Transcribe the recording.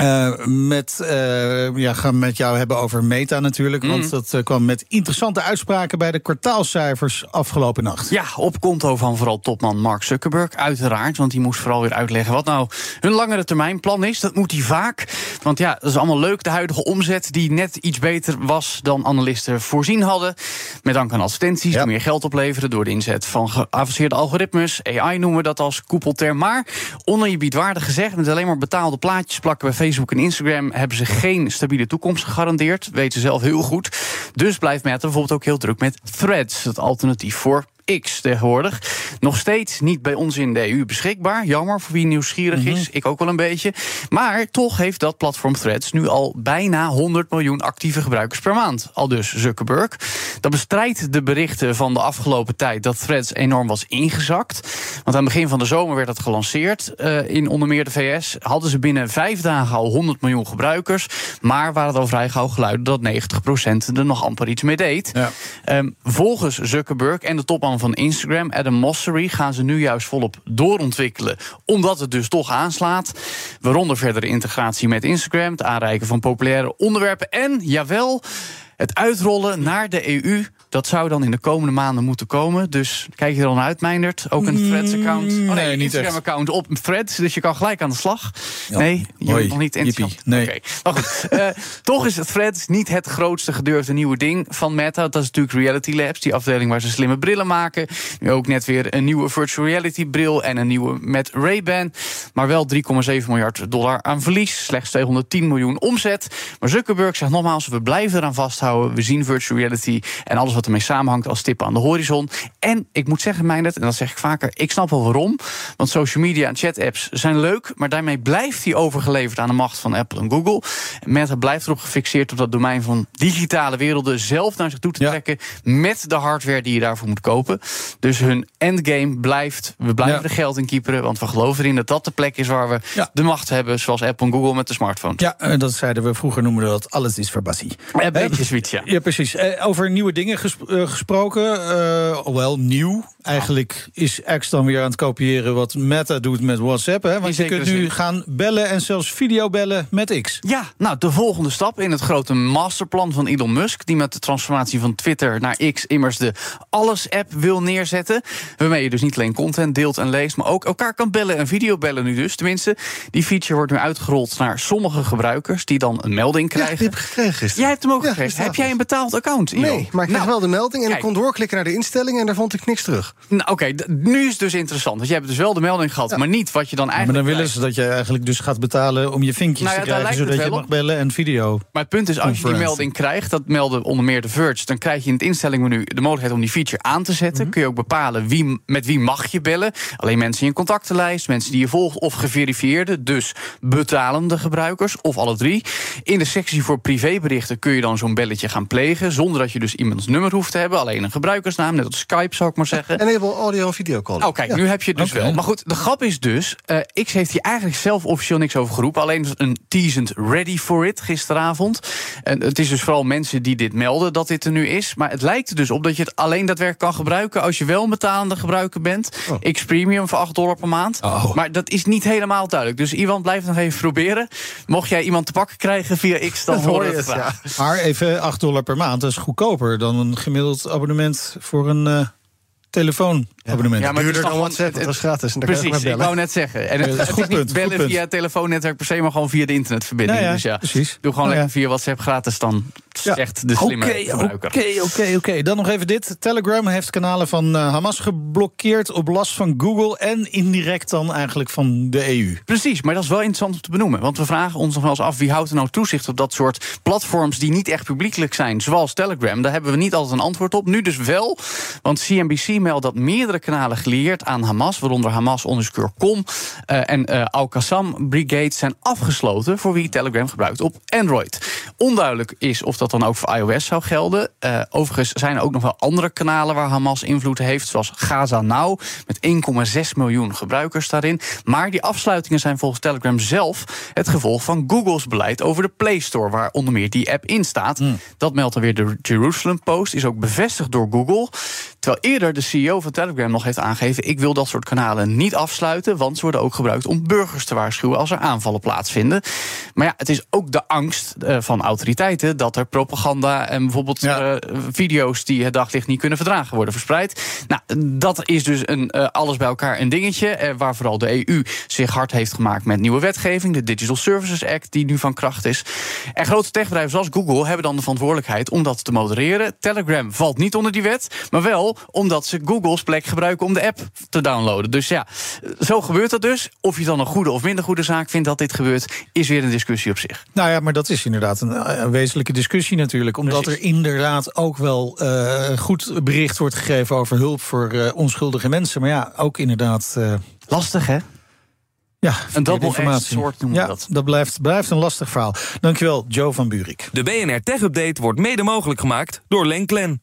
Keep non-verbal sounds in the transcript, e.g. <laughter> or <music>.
Uh, met, uh, ja, gaan met jou hebben over Meta natuurlijk. Mm. Want dat uh, kwam met interessante uitspraken bij de kwartaalcijfers afgelopen nacht. Ja, op konto van vooral topman Mark Zuckerberg, uiteraard. Want die moest vooral weer uitleggen wat nou hun langere termijn plan is. Dat moet hij vaak. Want ja, dat is allemaal leuk. De huidige omzet die net iets beter was dan analisten voorzien hadden. Met dank aan advertenties ja. die meer geld opleveren door de inzet van geavanceerde algoritmes. AI noemen we dat als koepelterm. Maar oneerbiedwaardig gezegd, met alleen maar betaalde plaatjes plakken we Facebook en Instagram hebben ze geen stabiele toekomst gegarandeerd. Weten ze zelf heel goed. Dus blijft Meta bijvoorbeeld ook heel druk met Threads, het alternatief voor X tegenwoordig. Nog steeds niet bij ons in de EU beschikbaar. Jammer voor wie nieuwsgierig is. Mm -hmm. Ik ook wel een beetje. Maar toch heeft dat platform Threads nu al bijna 100 miljoen actieve gebruikers per maand. Al dus Zuckerberg. Dat bestrijdt de berichten van de afgelopen tijd dat Threads enorm was ingezakt. Want aan het begin van de zomer werd dat gelanceerd. Uh, in onder meer de VS hadden ze binnen vijf dagen al 100 miljoen gebruikers. Maar waren het al vrij gauw geluiden dat 90% er nog amper iets mee deed. Ja. Um, volgens Zuckerberg en de topman van Instagram, Adam Mosseri, gaan ze nu juist volop doorontwikkelen. Omdat het dus toch aanslaat. Waaronder verdere integratie met Instagram, het aanreiken van populaire onderwerpen en, jawel, het uitrollen naar de EU. Dat zou dan in de komende maanden moeten komen. Dus kijk je er dan uit, Meindert? Ook een Threads-account? Oh nee, nee een Instagram-account op Threads. Dus je kan gelijk aan de slag. Ja. Nee, je Hoi, bent nog niet enthousiast. Nee. Okay. Maar goed, uh, <laughs> toch is het Threads niet het grootste gedurfde nieuwe ding van Meta. Dat is natuurlijk Reality Labs, die afdeling waar ze slimme brillen maken. Nu ook net weer een nieuwe virtual reality bril en een nieuwe met Ray-Ban. Maar wel 3,7 miljard dollar aan verlies. Slechts 210 miljoen omzet. Maar Zuckerberg zegt nogmaals, we blijven eraan vasthouden. We zien virtual reality en alles wat ermee samenhangt als tippen aan de horizon. En ik moet zeggen, Meindert, en dat zeg ik vaker, ik snap wel waarom. Want social media en chat-apps zijn leuk, maar daarmee blijft hij overgeleverd aan de macht van Apple en Google. Meta blijft erop gefixeerd op dat domein van digitale werelden zelf naar zich toe te ja. trekken met de hardware die je daarvoor moet kopen. Dus hun endgame blijft, we blijven ja. er geld in kieperen, want we geloven erin dat dat de plek is waar we ja. de macht hebben, zoals Apple en Google met de smartphone. Ja, dat zeiden we vroeger, noemen we dat alles is verbassie. Een beetje zoiets, ja. Ja, precies. Over nieuwe dingen ges uh, gesproken, uh, wel nieuw. Eigenlijk is X dan weer aan het kopiëren wat Meta doet met WhatsApp. Hè? Want je kunt nu zin. gaan bellen en zelfs videobellen met X. Ja, nou, de volgende stap in het grote masterplan van Elon Musk... die met de transformatie van Twitter naar X immers de Alles-app wil neerzetten. Waarmee je dus niet alleen content deelt en leest... maar ook elkaar kan bellen en videobellen nu dus. Tenminste, die feature wordt nu uitgerold naar sommige gebruikers... die dan een melding krijgen. Ja, die heb ik gekregen gisteren. Jij hebt hem ook ja, gekregen. Heb jij een betaald account, Elon? Nee, maar ik nou, wel de melding en kijk. ik kon doorklikken naar de instellingen... en daar vond ik niks terug. Nou, Oké, okay, nu is het dus interessant. Want je hebt dus wel de melding gehad, ja. maar niet wat je dan eigenlijk... Ja, maar dan willen ze dat je eigenlijk dus gaat betalen om je vinkjes nou ja, te krijgen... zodat je mag bellen en video. Maar het punt is, als je die melding krijgt... dat melden onder meer de Verge... dan krijg je in het instellingmenu de mogelijkheid om die feature aan te zetten. Mm -hmm. Kun je ook bepalen wie, met wie mag je bellen. Alleen mensen in je contactenlijst, mensen die je volgt... of geverifieerde, dus betalende gebruikers, of alle drie. In de sectie voor privéberichten kun je dan zo'n belletje gaan plegen... zonder dat je dus iemands nummer hoeft te hebben. Alleen een gebruikersnaam, net als Skype zou ik maar zeggen. En enable audio en video call. Oh, kijk, ja. nu heb je het dus okay. wel. Maar goed, de grap is dus... Uh, X heeft hier eigenlijk zelf officieel niks over geroepen. Alleen een teasend ready for it gisteravond. En het is dus vooral mensen die dit melden dat dit er nu is. Maar het lijkt er dus op dat je het alleen daadwerkelijk kan gebruiken... als je wel een betalende gebruiker bent. Oh. X Premium voor 8 dollar per maand. Oh. Maar dat is niet helemaal duidelijk. Dus Iwan, blijf nog even proberen. Mocht jij iemand te pakken krijgen via X, dan hoor je het ja. Maar even 8 dollar per maand, dat is goedkoper... dan een gemiddeld abonnement voor een... Uh telefoonabonnement. Ja, maar duurder dan WhatsApp, dat was gratis. En precies, kan ik wou net zeggen. En het, ja, het goed is niet punt, bellen via het telefoonnetwerk per se, maar gewoon via de internetverbinding. Ja, ja, dus ja, precies. doe gewoon ja. lekker via WhatsApp gratis dan. Zegt de slimme Oké, gebruiker. Oké, oké, oké. Dan nog even dit. Telegram heeft kanalen van uh, Hamas geblokkeerd op last van Google en indirect dan eigenlijk van de EU. Precies, maar dat is wel interessant om te benoemen. Want we vragen ons nog wel eens af wie houdt er nou toezicht op dat soort platforms die niet echt publiekelijk zijn, zoals Telegram. Daar hebben we niet altijd een antwoord op. Nu dus wel, want CNBC meldt dat meerdere kanalen gelieerd aan Hamas, waaronder Hamas onderscore com uh, en uh, Al-Qassam Brigade zijn afgesloten voor wie Telegram gebruikt op Android. Onduidelijk is of dat dat dan ook voor iOS zou gelden. Uh, overigens zijn er ook nog wel andere kanalen waar Hamas invloed heeft, zoals Gaza Now, met 1,6 miljoen gebruikers daarin. Maar die afsluitingen zijn volgens Telegram zelf het gevolg van Google's beleid over de Play Store, waar onder meer die app in staat. Hmm. Dat meldt dan weer de Jerusalem Post, is ook bevestigd door Google. Terwijl eerder de CEO van Telegram nog heeft aangegeven: ik wil dat soort kanalen niet afsluiten, want ze worden ook gebruikt om burgers te waarschuwen als er aanvallen plaatsvinden. Maar ja, het is ook de angst uh, van autoriteiten dat er propaganda en bijvoorbeeld ja. uh, video's die het daglicht niet kunnen verdragen worden verspreid. Nou, dat is dus een, uh, alles bij elkaar een dingetje, waar vooral de EU zich hard heeft gemaakt met nieuwe wetgeving, de Digital Services Act, die nu van kracht is. En grote techbedrijven zoals Google hebben dan de verantwoordelijkheid om dat te modereren. Telegram valt niet onder die wet, maar wel omdat ze Google's plek gebruiken om de app te downloaden. Dus ja, zo gebeurt dat dus. Of je dan een goede of minder goede zaak vindt dat dit gebeurt, is weer een discussie op zich. Nou ja, maar dat is inderdaad een, een wezenlijke discussie natuurlijk. Omdat er inderdaad ook wel uh, goed bericht wordt gegeven over hulp voor uh, onschuldige mensen. Maar ja, ook inderdaad. Uh, Lastig hè? Ja, een double soort noemen ja, dat. Dat blijft, blijft een lastig verhaal. Dankjewel, Joe van Buurik. De BNR Tech Update wordt mede mogelijk gemaakt door Lenklen.